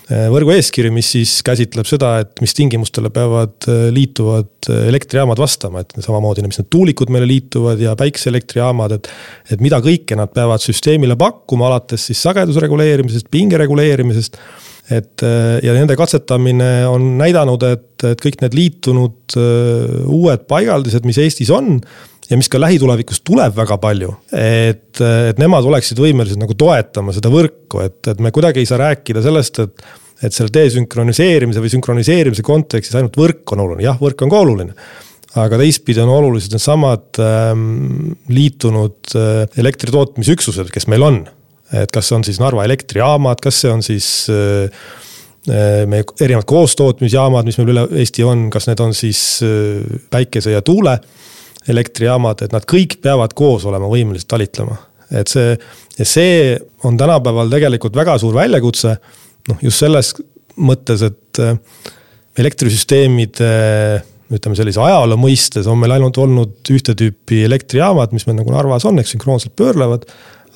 Eh, võrgu eeskiri, mis siis käsitleb seda, et mis tingimustele peavad eh, liituvad eh, elektrijaamad vastama, et samamoodi, mis need tuulikud meile liituvad ja päikseelektrijaamad, et. et mida kõike nad peavad süsteemile pakkuma, alates siis sageduse reguleerimisest, pinge reguleerimisest et ja nende katsetamine on näidanud, et, et kõik need liitunud uued paigaldised, mis Eestis on ja mis ka lähitulevikus tuleb väga palju. et, et nemad oleksid võimelised nagu toetama seda võrku, et, et me kuidagi ei saa rääkida sellest, et. et selle desünkroniseerimise või sünkroniseerimise kontekstis ainult võrk on oluline, jah, võrk on ka oluline aga teistpidi on olulised needsamad ähm, liitunud äh, elektritootmisüksused, kes meil on. et kas on siis Narva elektrijaamad, kas see on siis äh, äh meie erinevad koostootmisjaamad, mis meil üle Eesti on, kas need on siis äh, päikese ja tuule elektrijaamad, et nad kõik peavad koos olema võimelised talitlema. et see, see on tänapäeval tegelikult väga suur väljakutse. noh, just selles mõttes, et äh, elektrisüsteemide ütleme sellise ajaloo mõistes on meil ainult olnud ühte tüüpi elektrijaamad, mis meil nagu Narvas on, eks sünkroonselt pöörlevad.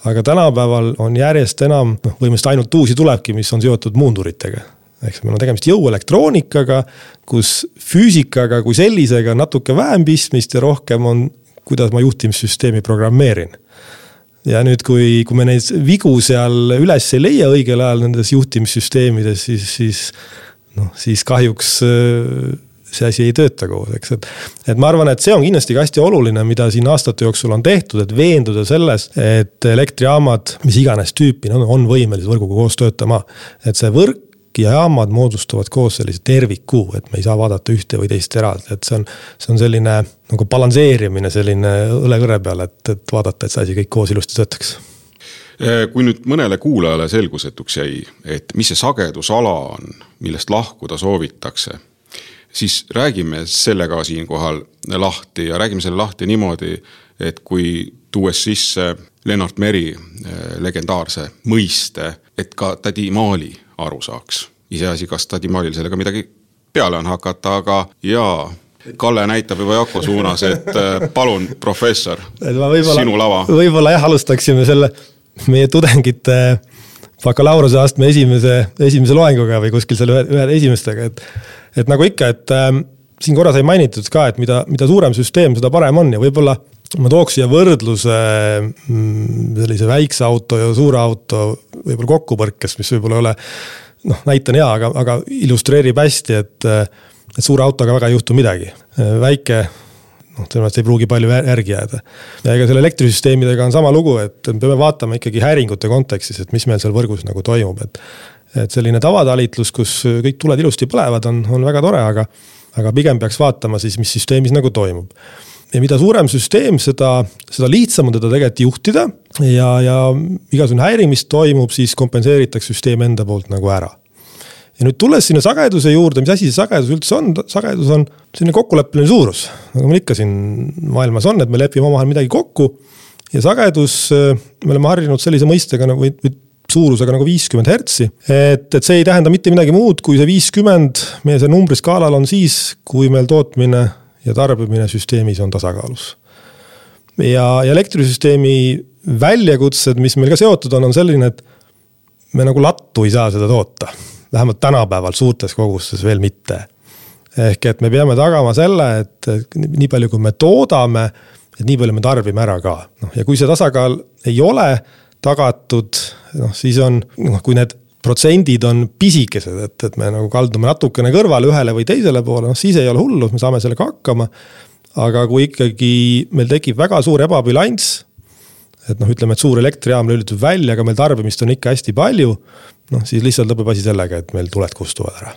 aga tänapäeval on järjest enam, noh põhimõtteliselt ainult uusi tulebki, mis on seotud muunduritega ehk meil on tegemist jõuelektroonikaga, kus füüsikaga kui sellisega on natuke vähem pistmist ja rohkem on, kuidas ma juhtimissüsteemi programmeerin. ja nüüd, kui, kui me neid vigu seal üles ei leia õigel ajal nendes juhtimissüsteemides, siis, siis noh, siis kahjuks äh, see asi ei tööta koos, eks, et. et ma arvan, et see on kindlasti ka hästi oluline, mida siin aastate jooksul on tehtud, et veenduda selles, et elektrijaamad, mis iganes tüüpi on, on võimelised võrguga koos töötama. et see võrk ja jaamad moodustavad koos sellise terviku, et me ei saa vaadata ühte või teist eraldi, et see on, see on selline nagu balansseerimine selline õlekõre peal, et, et vaadata, et see asi kõik koos ilusti töötaks. Äh, kui nüüd mõnele kuulajale selgusetuks jäi, et mis see sagedusala on, millest lahkuda soovitakse, siis räägime selle ka siinkohal lahti ja räägime selle lahti niimoodi, et kui tuues sisse Lennart Meri äh, legendaarse mõiste, et ka tädi Maali aru saaks. iseasi, kas Tadimalil sellega midagi peale on hakata, aga jaa, Kalle näitab juba Jako suunas, et äh, palun, professor, sinu lava. võib-olla jah, alustaksime selle meie tudengite bakalaureuseastme esimese, esimese loenguga või kuskil seal ühe, ühe esimestega, et. et nagu ikka, et äh, siin korra sai mainitud ka, et mida, mida suurem süsteem, seda parem on ja võib-olla ma tooks siia võrdluse mm, sellise väikse auto ja suure auto võib-olla kokkupõrkes, mis võib-olla ei ole. noh, näite on hea, aga, aga illustreerib hästi, et, et suure autoga väga ei juhtu midagi. väike noh, tõenäoliselt ei pruugi palju järgi jääda. ja ega selle elektrisüsteemidega on sama lugu, et me peame vaatama ikkagi häiringute kontekstis, et mis meil seal võrgus nagu toimub, et. et selline tavatalitlus, kus kõik tuled ilusti põlevad, on, on väga tore, aga, aga pigem peaks vaatama siis, mis süsteemis nagu toimub ja mida suurem süsteem, seda, seda lihtsam on teda tegelikult juhtida ja, ja igasugune häiring, mis toimub, siis kompenseeritakse süsteem enda poolt nagu ära. ja nüüd tulles sinna sageduse juurde, mis asi see sagedus üldse on, sagedus on selline kokkuleppeline suurus. nagu meil ikka siin maailmas on, et me lepime omavahel midagi kokku. ja sagedus, me oleme harjunud sellise mõistega nagu või, või suurusega nagu viiskümmend hertsi. et, et see ei tähenda mitte midagi muud, kui see viiskümmend meie see numbriskaalal on siis, kui meil tootmine ja tarbimine süsteemis on tasakaalus. ja, ja elektrisüsteemi väljakutsed, mis meil ka seotud on, on selline, et me nagu lattu ei saa seda toota. vähemalt tänapäeval suurtes kogustes veel mitte. ehk et me peame tagama selle, et nii palju, kui me toodame, et nii palju me tarbime ära ka. noh, ja kui see tasakaal ei ole tagatud, noh siis on, noh kui need protsendid on pisikesed, et, et me nagu kaldume natukene kõrvale ühele või teisele poole, noh siis ei ole hullu, me saame sellega hakkama. aga kui ikkagi meil tekib väga suur ebabilanss. et noh, ütleme, et suur elektrijaam lülitub välja, aga meil tarbimist on ikka hästi palju. noh, siis lihtsalt lõpeb asi sellega, et meil tuled kustuvad ära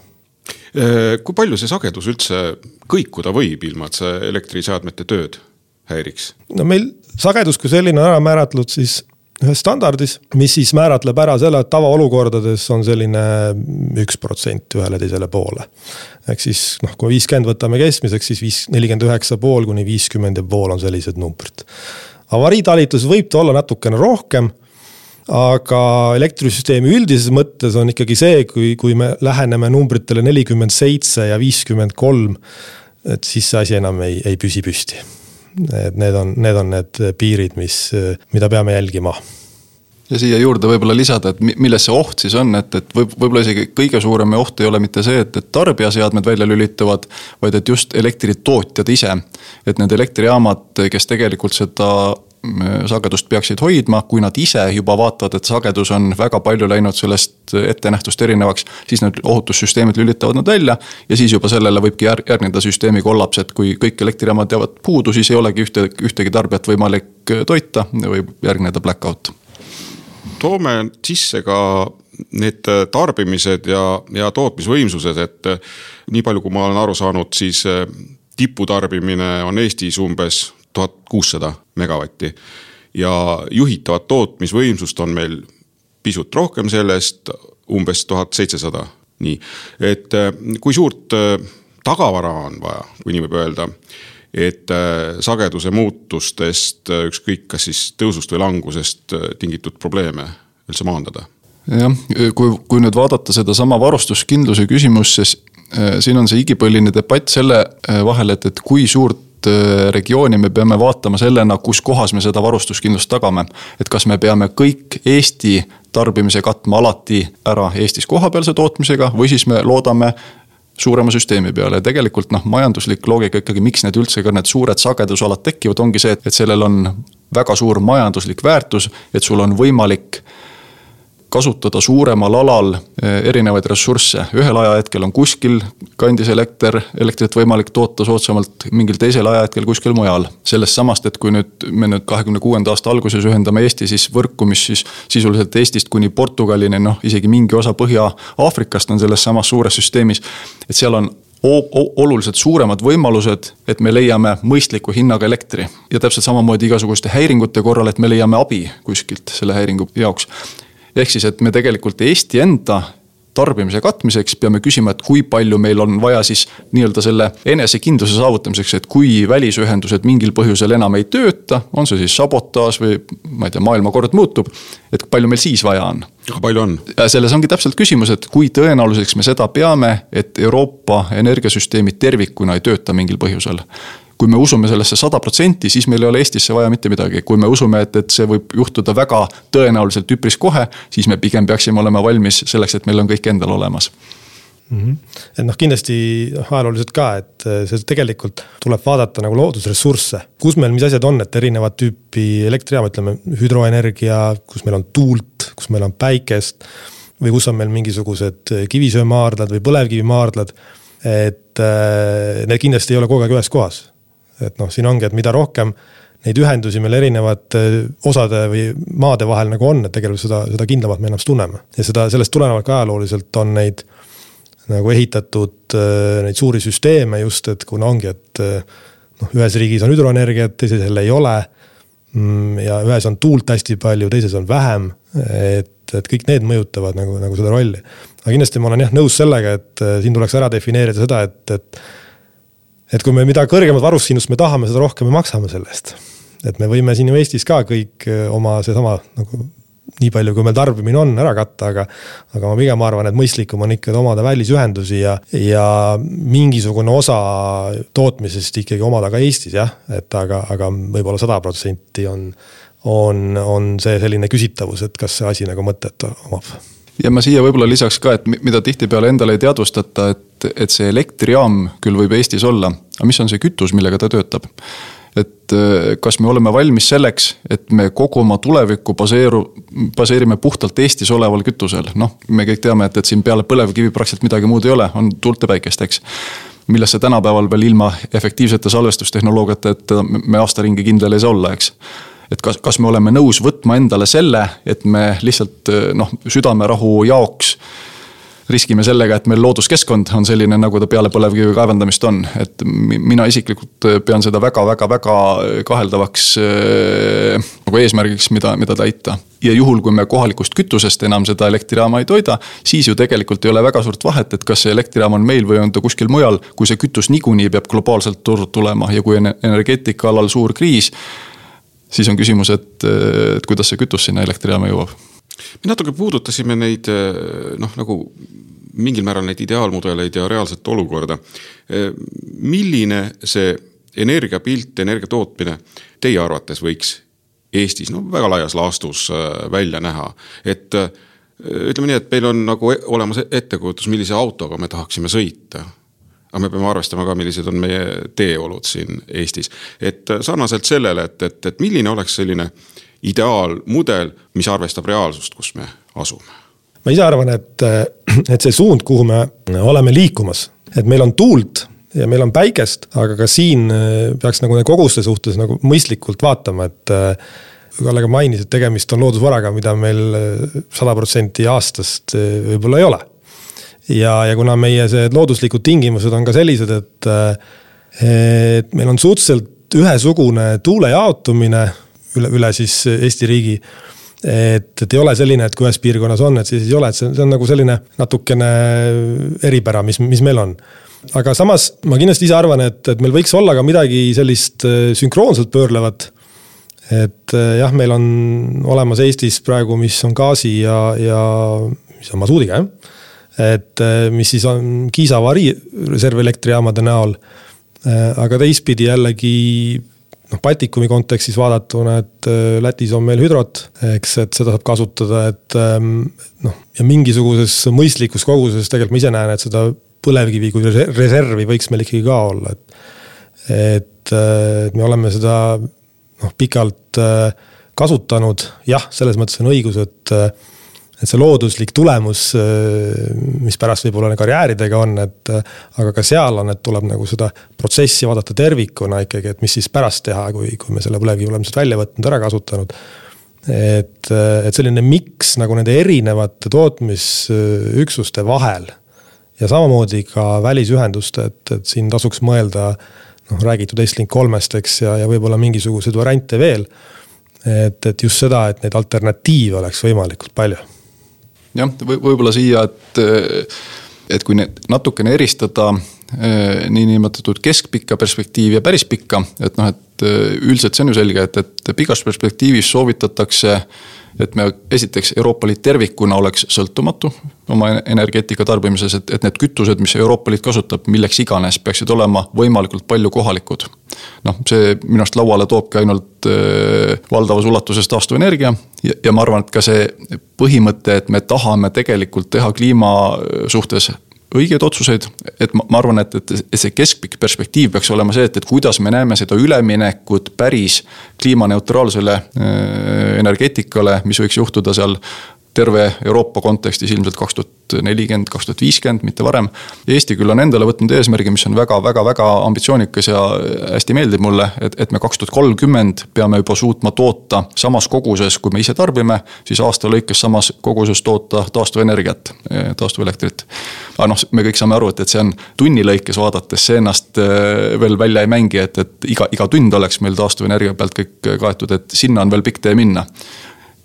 äh, kui palju see sagedus üldse kõikuda võib, ilma et see elektriseadmete tööd häiriks? no meil sagedus kui selline on ära määratletud siis ühes standardis, mis siis määratleb ära selle, et tavaolukordades on selline üks protsent ühele teisele poole. ehk siis noh, kui viiskümmend võtame keskmiseks, siis viis, nelikümmend üheksa pool kuni viiskümmend ja pool on sellised numbrid. avariitalitlus võib ta olla natukene rohkem aga elektrisüsteemi üldises mõttes on ikkagi see, kui, kui me läheneme numbritele nelikümmend seitse ja viiskümmend kolm, et siis see asi enam ei, ei püsi püsti. Et need on, need on need piirid, mis, mida peame jälgima ja siia juurde võib-olla lisada, et milles see oht siis on, et, et võib, võib-olla isegi kõige suurem oht ei ole mitte see, et, et tarbijaseadmed välja lülituvad, vaid et just elektritootjad ise. et need elektrijaamad, kes tegelikult seda sagedust peaksid hoidma, kui nad ise juba vaatavad, et sagedus on väga palju läinud sellest ettenähtust erinevaks, siis need ohutussüsteemid lülitavad nad välja. ja siis juba sellele võibki järgneda süsteemi kollaps, et kui kõik elektrijaamad jäävad puudu, siis ei olegi ühte, ühtegi tarbijat võimalik toita, võib järgneda black out toome sisse ka need tarbimised ja, ja tootmisvõimsused, et nii palju, kui ma olen aru saanud, siis tiputarbimine on Eestis umbes tuhat kuussada megavatti. ja juhitavat tootmisvõimsust on meil pisut rohkem sellest, umbes tuhat seitsesada, nii. et eh, kui suurt eh, tagavara on vaja, kui nii võib öelda et äh, sageduse muutustest, äh, ükskõik kas siis tõusust või langusest äh, tingitud probleeme üldse maandada? jah, kui, kui nüüd vaadata sedasama varustuskindluse küsimust, siis siin on see igipõline debatt selle vahel, et, et kui suurt regiooni me peame vaatama sellena, kus kohas me seda varustuskindlust tagame. et kas me peame kõik Eesti tarbimise katma alati ära Eestis kohapealse tootmisega või siis me loodame suurema süsteemi peale ja tegelikult noh, majanduslik loogika ikkagi, miks need üldse ka need suured sagedusalad tekivad, ongi see, et sellel on väga suur majanduslik väärtus, et sul on võimalik kasutada suuremal alal eh, erinevaid ressursse. ühel ajahetkel on kuskil kandis elekter, elektrit võimalik toota soodsamalt, mingil teisel ajahetkel kuskil mujal. sellest samast, et kui nüüd me nüüd kahekümne kuuenda aasta alguses ühendame Eesti siis võrku, mis siis sisuliselt Eestist kuni Portugalini, noh isegi mingi osa Põhja-Aafrikast on selles samas suures süsteemis. et seal on oluliselt suuremad võimalused, et me leiame mõistliku hinnaga elektri. ja täpselt samamoodi igasuguste häiringute korral, et me leiame abi kuskilt selle häiringu jaoks ehk siis, et me tegelikult Eesti enda tarbimise katmiseks peame küsima, et kui palju meil on vaja siis nii-öelda selle enesekindluse saavutamiseks, et kui välisühendused mingil põhjusel enam ei tööta, on see siis sabotaaž või ma ei tea, maailmakord muutub. et palju meil siis vaja on? palju on? selles ongi täpselt küsimus, et kui tõenäoliseks me seda peame, et Euroopa energiasüsteemid tervikuna ei tööta mingil põhjusel kui me usume sellesse sada protsenti, siis meil ei ole Eestisse vaja mitte midagi, kui me usume, et, et see võib juhtuda väga tõenäoliselt üpris kohe, siis me pigem peaksime olema valmis selleks, et meil on kõik endal olemas mm. -hmm. et noh, kindlasti noh, ajalooliselt ka, et äh, see tegelikult tuleb vaadata nagu loodusressursse, kus meil, mis asjad on, et erinevat tüüpi elektrijaama, ütleme hüdroenergia, kus meil on tuult, kus meil on päikest. või kus on meil mingisugused kivisöemaardlad või põlevkivimaardlad. et äh, need kindlasti ei ole kogu aeg ühes kohas et noh, siin ongi, et mida rohkem neid ühendusi meil erinevate osade või maade vahel nagu on, et tegelikult seda, seda kindlamalt me ennast tunneme. ja seda, sellest tulenevalt ka ajalooliselt on neid nagu ehitatud äh, neid suuri süsteeme just, et kuna ongi, et äh, noh, ühes riigis on hüdroenergiat, teises jälle ei ole. Mm, ja ühes on tuult hästi palju, teises on vähem, et, et kõik need mõjutavad nagu, nagu seda rolli. aga kindlasti ma olen jah nõus sellega, et siin tuleks ära defineerida seda, et, et et kui me, mida kõrgemat varustuskindlust me tahame, seda rohkem me maksame selle eest. et me võime siin ju Eestis ka kõik eh, oma seesama nagu nii palju, kui meil tarbimine on, ära katta, aga. aga ma pigem arvan, et mõistlikum on ikkagi omada välisühendusi ja, ja mingisugune osa tootmisest ikkagi omada ka Eestis jah, et aga, aga võib-olla sada protsenti on. on, on see selline küsitavus, et kas see asi nagu mõtet omab ja ma siia võib-olla lisaks ka, et mida tihtipeale endale ei teadvustata, et, et see elektrijaam küll võib Eestis olla, aga mis on see kütus, millega ta töötab? et äh, kas me oleme valmis selleks, et me kogu oma tulevikku baseeru, baseerime puhtalt Eestis oleval kütusel, noh, me kõik teame, et, et siin peale põlevkivi praktiliselt midagi muud ei ole, on tuult ja päikest, eks. Millesse tänapäeval veel ilma efektiivsete salvestustehnoloogiateta me aasta ringi kindel ei saa olla, eks. Et kas, kas me oleme nõus võtma endale selle, et me lihtsalt noh, südamerahu jaoks riskime sellega, et meil looduskeskkond on selline, nagu ta peale põlevkivi kaevandamist on, et mina isiklikult pean seda väga-väga-väga kaheldavaks äh, nagu eesmärgiks, mida, mida täita. ja juhul, kui me kohalikust kütusest enam seda elektrijaama ei toida, siis ju tegelikult ei ole väga suurt vahet, et kas see elektrijaam on meil või on ta kuskil mujal, kui see kütus niikuinii peab globaalselt turult tulema ja kui on energeetika alal suur kriis siis on küsimus, et, et kuidas see kütus sinna elektrijaama jõuab me natuke puudutasime neid noh, nagu mingil määral neid ideaalmudeleid ja reaalset olukorda. milline see energiapilt, energia tootmine teie arvates võiks Eestis no väga laias laastus välja näha, et ütleme nii, et meil on nagu e-, olemas ettekujutus, millise autoga me tahaksime sõita aga me peame arvestama ka, millised on meie teeolud siin Eestis. et sarnaselt sellele, et, et, et milline oleks selline ideaalmudel, mis arvestab reaalsust, kus me asume? ma ise arvan, et, et see suund, kuhu me oleme liikumas, et meil on tuult ja meil on päikest, aga ka siin peaks nagu koguste suhtes nagu mõistlikult vaatama, et Kalle ka mainis, et tegemist on loodusvaraga, mida meil sada protsenti aastast võib-olla ei ole ja, ja kuna meie see looduslikud tingimused on ka sellised, et, et meil on suhteliselt ühesugune tuule jaotumine üle, üle siis Eesti riigi. et, et ei ole selline, et kui ühes piirkonnas on, et siis ei ole, et see, see on nagu selline natukene eripära, mis, mis meil on aga samas ma kindlasti ise arvan, et, et meil võiks olla ka midagi sellist äh, sünkroonselt pöörlevat. et äh, jah, meil on olemas Eestis praegu, mis on gaasi ja, ja mis on masuudiga jah et äh, mis siis on Kiisa avarii reservelektrijaamade näol. Aga teistpidi jällegi noh, Baltikumi kontekstis vaadatuna, et äh, Lätis on meil hüdrot, eks, et seda saab kasutada, et ähm, noh, ja mingisuguses mõistlikus koguses tegelikult ma ise näen, et seda põlevkivi kui reservi võiks meil ikkagi ka olla, et. et, et me oleme seda noh, pikalt kasutanud, jah, selles mõttes on õigus, et et see looduslik tulemus, mis pärast võib-olla karjääridega on, et aga ka seal on, et tuleb nagu seda protsessi vaadata tervikuna ikkagi, et mis siis pärast teha, kui, kui me selle põlevkivi oleme sealt välja võtnud, ära kasutanud. et, et selline miks nagu nende erinevate tootmisüksuste vahel ja samamoodi ka välisühenduste, et, et siin tasuks mõelda noh, räägitud Estlink kolmest, eks, ja, ja võib-olla mingisuguseid variante veel. et, et just seda, et neid alternatiive oleks võimalikult palju jah, võib-olla siia, et, et kui need natukene eristada eh, niinimetatud keskpikka perspektiivi ja päris pikka, et noh, et eh, üldiselt see on ju selge, et, et pikas perspektiivis soovitatakse et me esiteks Euroopa Liit tervikuna oleks sõltumatu oma energeetika tarbimises, et, et need kütused, mis Euroopa Liit kasutab, milleks iganes, peaksid olema võimalikult palju kohalikud. noh, see minu arust lauale toobki ainult äh, valdavas ulatuses taastuvenergia ja, ja ma arvan, et ka see põhimõte, et me tahame tegelikult teha kliima suhtes õigeid otsuseid, et ma, ma arvan, et, et see keskpikk perspektiiv peaks olema see, et, et kuidas me näeme seda üleminekut päris kliimaneutraalsele äh, energeetikale, mis võiks juhtuda seal terve Euroopa kontekstis ilmselt kaks tuhat nelikümmend, kaks tuhat viiskümmend, mitte varem. Eesti küll on endale võtnud eesmärgi, mis on väga-väga-väga ambitsioonikas ja hästi meeldib mulle, et, et me kaks tuhat kolmkümmend peame juba suutma toota samas koguses, kui me ise tarbime, siis aasta lõikes samas koguses toota taastuvenergiat, taastuvelektrit. aga noh, me kõik saame aru, et, et see on tunni lõikes vaadates, see ennast äh, veel välja ei mängi, et, et iga, iga tund oleks meil taastuvenergia pealt kõik kaetud, et sinna on veel pikk tee minna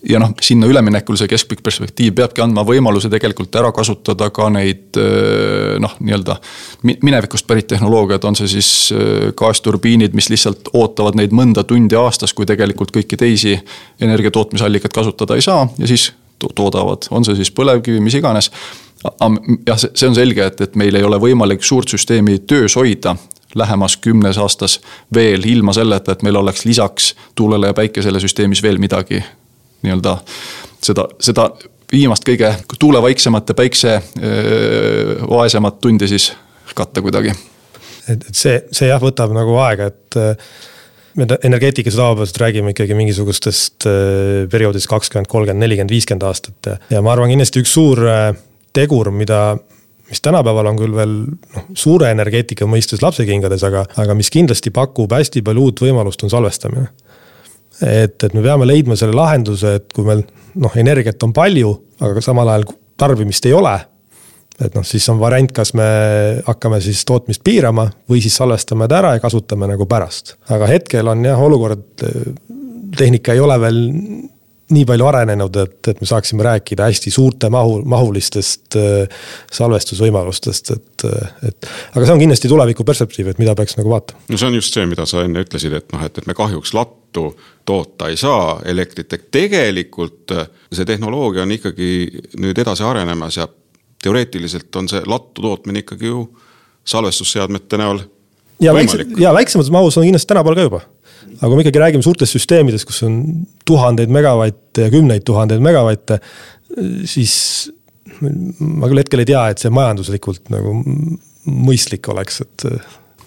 ja noh, sinna üleminekul see keskpikk perspektiiv peabki andma võimaluse tegelikult ära kasutada ka neid noh, nii-öelda minevikust pärit tehnoloogiad, on see siis gaasturbiinid, mis lihtsalt ootavad neid mõnda tundi aastas, kui tegelikult kõiki teisi energia tootmisallikaid kasutada ei saa ja siis toodavad, on see siis põlevkivi, mis iganes. jah, see on selge, et, et meil ei ole võimalik suurt süsteemi töös hoida lähemas kümnes aastas veel ilma selleta, et meil oleks lisaks tuulele ja päikesele süsteemis veel midagi nii-öelda seda, seda viimast kõige tuulevaiksemat ja päikse vaesemat tundi siis katta kuidagi. et, et see, see jah, võtab nagu aega, et me energeetikas tavapäraselt räägime ikkagi mingisugustest perioodist kakskümmend, kolmkümmend, nelikümmend, viiskümmend aastat ja ma arvan, kindlasti üks suur tegur, mida mis tänapäeval on küll veel noh, suure energeetika mõistes lapsekingades, aga, aga mis kindlasti pakub hästi palju uut võimalust, on salvestamine et, et me peame leidma selle lahenduse, et kui meil noh, energiat on palju, aga samal ajal tarbimist ei ole. et noh, siis on variant, kas me hakkame siis tootmist piirama või siis salvestame ta ära ja kasutame nagu pärast. aga hetkel on jah olukord, tehnika ei ole veel nii palju arenenud, et, et me saaksime rääkida hästi suurte mahu, mahulistest äh, salvestusvõimalustest, et, et. aga see on kindlasti tuleviku perspektiiv, et mida peaks nagu vaatama. no see on just see, mida sa enne ütlesid, et noh, et, et me kahjuks lattu toota ei saa elektrit, et tegelikult äh, see tehnoloogia on ikkagi nüüd edasi arenemas ja teoreetiliselt on see lattu tootmine ikkagi ju salvestusseadmete näol. ja väikse, ja väiksemas mahus on kindlasti tänapäeval ka juba aga kui me ikkagi räägime suurtest süsteemidest, kus on tuhandeid megavatte ja kümneid tuhandeid megavatte, siis ma küll hetkel ei tea, et see majanduslikult nagu mõistlik oleks, et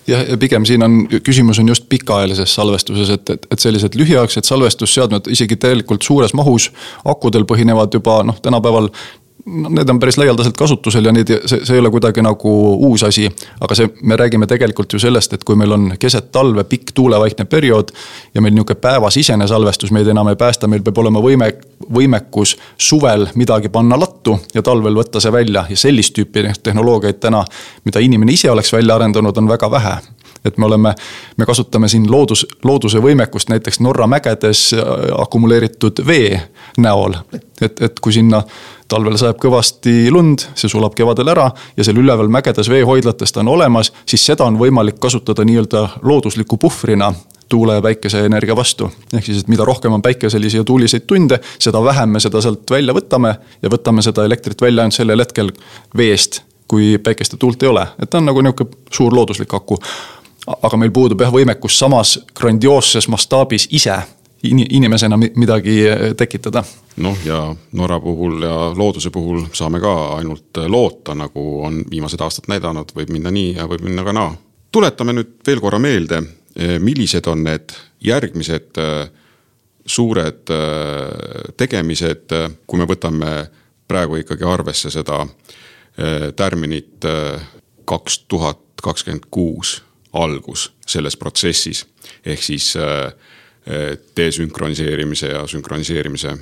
jah, ja pigem siin on, küsimus on just pikaajalises salvestuses, et, et, et sellised lühiaegsed salvestusseadmed isegi tegelikult suures mahus akudel põhinevad juba noh, tänapäeval need on päris laialdaselt kasutusel ja neid, see, see ei ole kuidagi nagu uus asi. aga see, me räägime tegelikult ju sellest, et kui meil on keset talve pikk tuulevaikne periood. ja meil nihuke päevasisene salvestus meid enam ei päästa, meil peab olema võime, võimekus suvel midagi panna lattu ja talvel võtta see välja ja sellist tüüpi tehnoloogiaid täna. mida inimene ise oleks välja arendanud, on väga vähe et me oleme, me kasutame siin loodus, looduse võimekust näiteks Norra mägedes akumuleeritud vee näol. et, et kui sinna talvel sajab kõvasti lund, see sulab kevadel ära ja seal üleval mägedes veehoidlates ta on olemas, siis seda on võimalik kasutada nii-öelda loodusliku puhvrina tuule ja päikeseenergia vastu. ehk siis, et mida rohkem on päikeselisi ja tuuliseid tunde, seda vähem me seda sealt välja võtame ja võtame seda elektrit välja ainult sellel hetkel veest, kui päikest ja tuult ei ole, et ta on nagu nihuke suur looduslik aku. Aga meil puudub jah võimekus samas grandioosses mastaabis ise inimesena midagi tekitada. Noh, ja Norra puhul ja looduse puhul saame ka ainult loota, nagu on viimased aastad näidanud, võib minna nii ja võib minna ka naa. tuletame nüüd veel korra meelde, millised on need järgmised suured tegemised, kui me võtame praegu ikkagi arvesse seda tärminit kaks tuhat kakskümmend kuus algus selles protsessis. ehk siis desünkroniseerimise ja sünkroniseerimise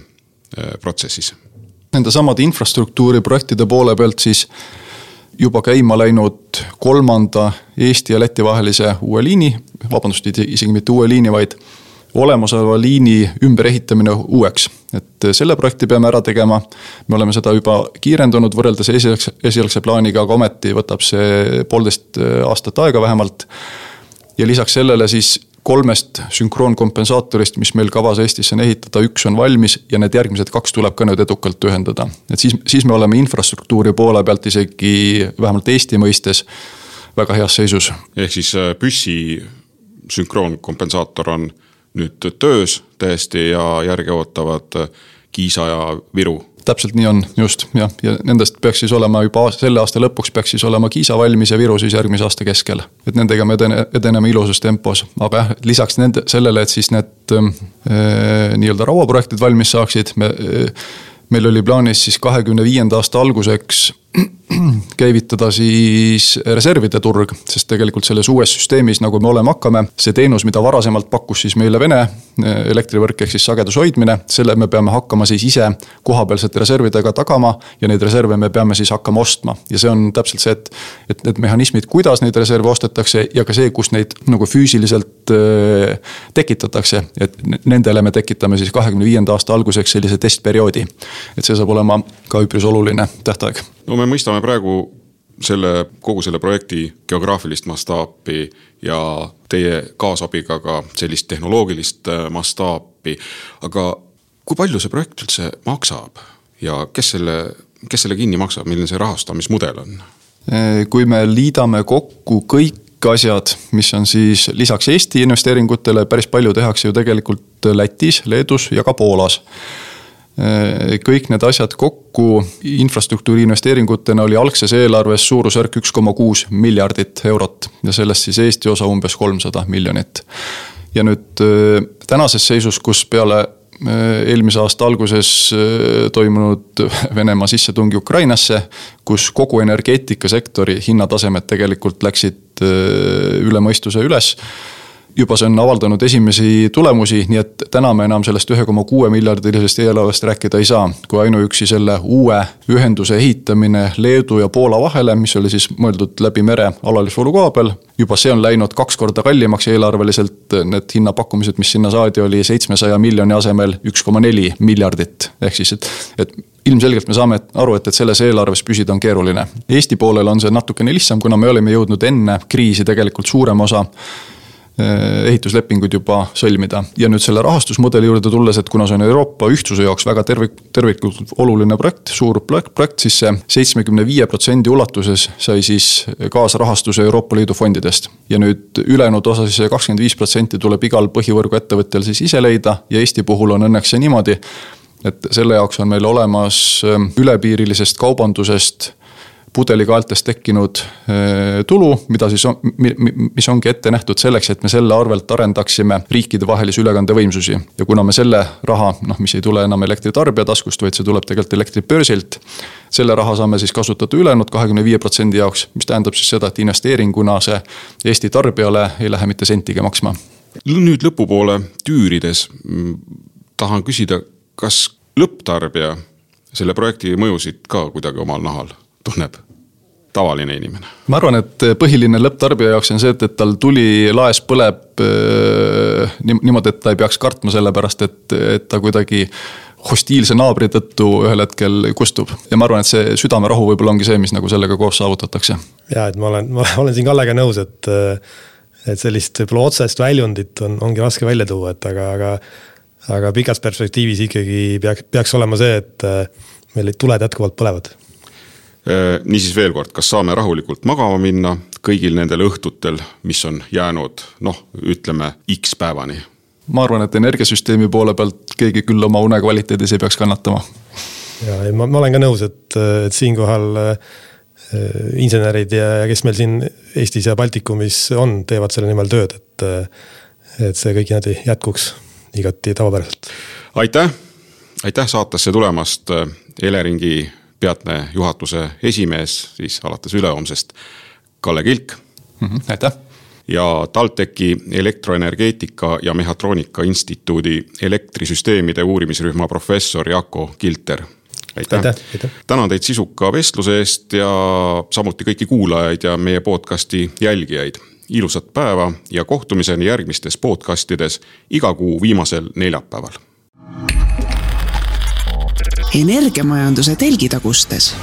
Äh, protsessis. Nendesamade infrastruktuuriprojektide poole pealt siis juba käima läinud kolmanda Eesti ja Läti vahelise uue liini, vabandust, isegi mitte uue liini, vaid olemasoleva liini ümberehitamine uueks. et selle projekti peame ära tegema. me oleme seda juba kiirendanud võrreldes esialgse, esialgse plaaniga, aga ometi võtab see poolteist aastat aega vähemalt. ja lisaks sellele siis kolmest sünkroonkompensaatorist, mis meil kavas Eestisse on ehitada, üks on valmis ja need järgmised kaks tuleb ka nüüd edukalt ühendada. et siis, siis me oleme infrastruktuuri poole pealt isegi vähemalt Eesti mõistes väga heas seisus. ehk siis äh, püssi sünkroonkompensaator on nüüd töös täiesti ja järge ootavad äh, Kiisa ja Viru. Täpselt nii on, just jah, ja nendest peaks siis olema juba selle aasta lõpuks peaks siis olema Kiisa valmis ja Viru siis järgmise aasta keskel. et nendega me edene, edeneme ilusas tempos, aga jah, lisaks nende, sellele, et siis need äh, nii-öelda rauaprojektid valmis saaksid, me äh, meil oli plaanis siis kahekümne viienda aasta alguseks käivitada siis reservide turg, sest tegelikult selles uues süsteemis, nagu me olema hakkame, see teenus, mida varasemalt pakkus siis meile Vene eh, elektrivõrk ehk siis sageduse hoidmine, selle me peame hakkama siis ise kohapealsete reservidega tagama ja neid reserve me peame siis hakkama ostma. ja see on täpselt see, et, et need mehhanismid, kuidas neid reserve ostetakse ja ka see, kus neid nagu füüsiliselt äh, tekitatakse, et nendele me tekitame siis kahekümne viienda aasta alguseks sellise testperioodi. et see saab olema ka üpris oluline tähtaeg no me mõistame praegu selle, kogu selle projekti geograafilist mastaapi ja teie kaasabiga ka sellist tehnoloogilist äh, mastaapi. aga kui palju see projekt üldse maksab ja kes selle, kes selle kinni maksab, milline see rahastamismudel on? Äh, kui me liidame kokku kõik asjad, mis on siis lisaks Eesti investeeringutele, päris palju tehakse ju tegelikult Lätis, Leedus ja ka Poolas kõik need asjad kokku infrastruktuuri investeeringutena oli algses eelarves suurusjärk üks koma kuus miljardit eurot ja sellest siis Eesti osa umbes kolmsada miljonit. ja nüüd äh, tänases seisus, kus peale äh, eelmise aasta alguses toimunud Venemaa sissetungi Ukrainasse, kus kogu energeetikasektori hinnatasemed tegelikult läksid üle mõistuse üles juba see on avaldanud esimesi tulemusi, nii et täna me enam sellest ühe koma kuue miljardilisest eelarvest rääkida ei saa. kui ainuüksi selle uue ühenduse ehitamine Leedu ja Poola vahele, mis oli siis mõeldud läbi mere alalisvoolukaabel. juba see on läinud kaks korda kallimaks eelarveliselt, need hinnapakkumised, mis sinna saadi, oli seitsmesaja miljoni asemel üks koma neli miljardit. ehk siis, et, et ilmselgelt me saame aru, et, et selles eelarves püsida on keeruline. Eesti poolel on see natukene lihtsam, kuna me olime jõudnud enne kriisi tegelikult suurem osa eh, ehituslepinguid juba sõlmida. ja nüüd selle rahastusmudeli juurde tulles, et kuna see on Euroopa ühtsuse jaoks väga tervik, terviklikult oluline projekt, suur projekt, siis see seitsmekümne viie protsendi ulatuses sai siis kaasrahastuse Euroopa Liidu fondidest. ja nüüd ülejäänud osa siis see kakskümmend viis protsenti tuleb igal põhivõrgu ettevõtjal siis ise leida ja Eesti puhul on õnneks see niimoodi et selle jaoks on meil olemas ähm, ülepiirilisest kaubandusest pudelikaeltest tekkinud äh, tulu, mida siis on, mis ongi ette nähtud selleks, et me selle arvelt arendaksime riikidevahelisi ülekandevõimsusi. ja kuna me selle raha, noh, mis ei tule enam elektritarbija taskust, vaid see tuleb tegelikult elektribörsilt. selle raha saame siis kasutada ülejäänud kahekümne viie protsendi jaoks, mis tähendab siis seda, et investeeringuna see Eesti tarbijale ei lähe mitte sentigi maksma. nüüd lõpupoole tüürides mm, tahan küsida kas lõpptarbija selle projekti mõjusid ka kuidagi omal nahal tunneb? tavaline inimene? ma arvan, et põhiline lõpptarbija jaoks on see, et, et tal tuli laes põleb äh, niimoodi, et ta ei peaks kartma selle pärast, et, et ta kuidagi hostiilse naabri tõttu ühel hetkel kustub. ja ma arvan, et see südamerahu võib-olla ongi see, mis nagu sellega koos saavutatakse. ja et ma olen, ma olen siin Kallega nõus, et, et sellist võib-olla otsest väljundit on, ongi raske välja tuua, et aga, aga aga pikas perspektiivis ikkagi peaks, peaks olema see, et äh, meil tuled jätkuvalt põlevad. Äh, niisiis veel kord, kas saame rahulikult magama minna kõigil nendel õhtutel, mis on jäänud noh, ütleme X päevani? ma arvan, et energiasüsteemi poole pealt keegi küll oma unekvaliteedis ei peaks kannatama. ja, ja ma, ma olen ka nõus, et, et siinkohal äh, insenerid ja, ja kes meil siin Eestis ja Baltikumis on, teevad selle nimel tööd, et, et see kõik niimoodi jätkuks igati tavapäraselt. aitäh, aitäh saatesse tulemast, Eleringi peatne juhatuse esimees siis alates ülehomsest, Kalle Kilk mm. -hmm, aitäh ja TalTechi Elektroenergeetika ja Mehhatroonika Instituudi elektrisüsteemide uurimisrühma professor Jako Kilter. aitäh, aitäh, aitäh., tänan teid sisuka vestluse eest ja samuti kõiki kuulajaid ja meie podcast'i jälgijaid ilusat päeva ja kohtumiseni järgmistes podcastides iga kuu viimasel neljapäeval. Energiamajanduse telgitagustes